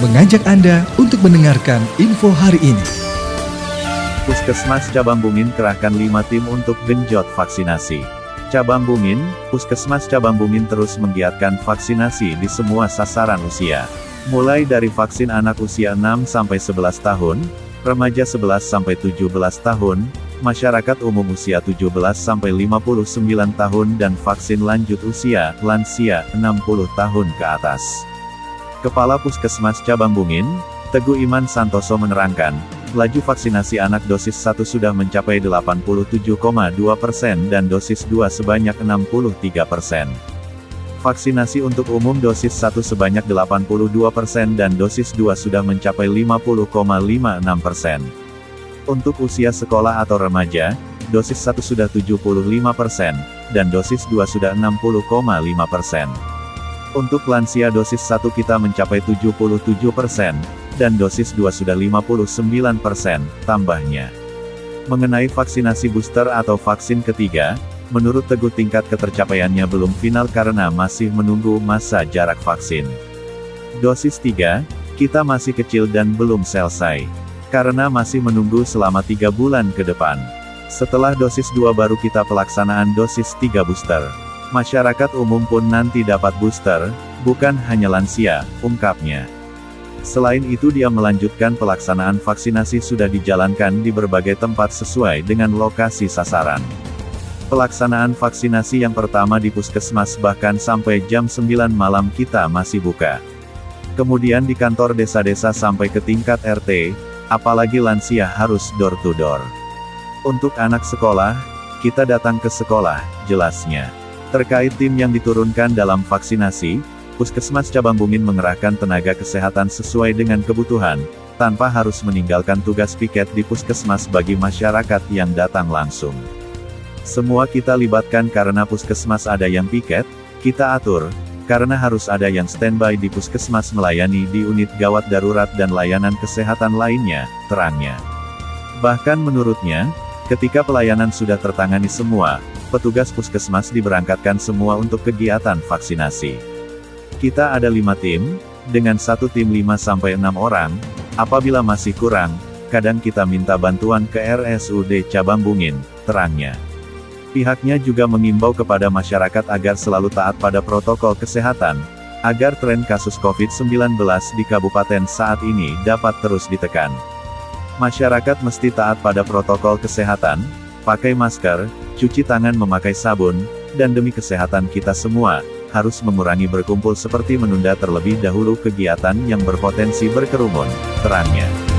mengajak Anda untuk mendengarkan info hari ini. Puskesmas Cabang Bungin kerahkan 5 tim untuk genjot vaksinasi. Cabang Bungin, Puskesmas Cabang Bungin terus menggiatkan vaksinasi di semua sasaran usia. Mulai dari vaksin anak usia 6 sampai 11 tahun, remaja 11 sampai 17 tahun, masyarakat umum usia 17 sampai 59 tahun dan vaksin lanjut usia lansia 60 tahun ke atas. Kepala Puskesmas Cabang Bungin, Teguh Iman Santoso menerangkan, laju vaksinasi anak dosis 1 sudah mencapai 87,2 persen dan dosis 2 sebanyak 63 persen. Vaksinasi untuk umum dosis 1 sebanyak 82 persen dan dosis 2 sudah mencapai 50,56 persen. Untuk usia sekolah atau remaja, dosis 1 sudah 75 persen, dan dosis 2 sudah 60,5 persen. Untuk lansia dosis 1 kita mencapai 77%, dan dosis 2 sudah 59%, tambahnya. Mengenai vaksinasi booster atau vaksin ketiga, menurut Teguh tingkat ketercapaiannya belum final karena masih menunggu masa jarak vaksin. Dosis 3, kita masih kecil dan belum selesai. Karena masih menunggu selama 3 bulan ke depan. Setelah dosis 2 baru kita pelaksanaan dosis 3 booster. Masyarakat umum pun nanti dapat booster, bukan hanya lansia, ungkapnya. Selain itu dia melanjutkan pelaksanaan vaksinasi sudah dijalankan di berbagai tempat sesuai dengan lokasi sasaran. Pelaksanaan vaksinasi yang pertama di puskesmas bahkan sampai jam 9 malam kita masih buka. Kemudian di kantor desa-desa sampai ke tingkat RT, apalagi lansia harus door to door. Untuk anak sekolah, kita datang ke sekolah, jelasnya. Terkait tim yang diturunkan dalam vaksinasi, Puskesmas Cabang Bungin mengerahkan tenaga kesehatan sesuai dengan kebutuhan, tanpa harus meninggalkan tugas piket di puskesmas bagi masyarakat yang datang langsung. Semua kita libatkan karena puskesmas ada yang piket, kita atur, karena harus ada yang standby di puskesmas melayani di unit gawat darurat dan layanan kesehatan lainnya, terangnya. Bahkan menurutnya, ketika pelayanan sudah tertangani semua, petugas puskesmas diberangkatkan semua untuk kegiatan vaksinasi. Kita ada lima tim, dengan satu tim 5-6 orang, apabila masih kurang, kadang kita minta bantuan ke RSUD Cabang Bungin, terangnya. Pihaknya juga mengimbau kepada masyarakat agar selalu taat pada protokol kesehatan, agar tren kasus COVID-19 di kabupaten saat ini dapat terus ditekan. Masyarakat mesti taat pada protokol kesehatan, pakai masker, cuci tangan memakai sabun, dan demi kesehatan kita semua, harus mengurangi berkumpul seperti menunda terlebih dahulu kegiatan yang berpotensi berkerumun, terangnya.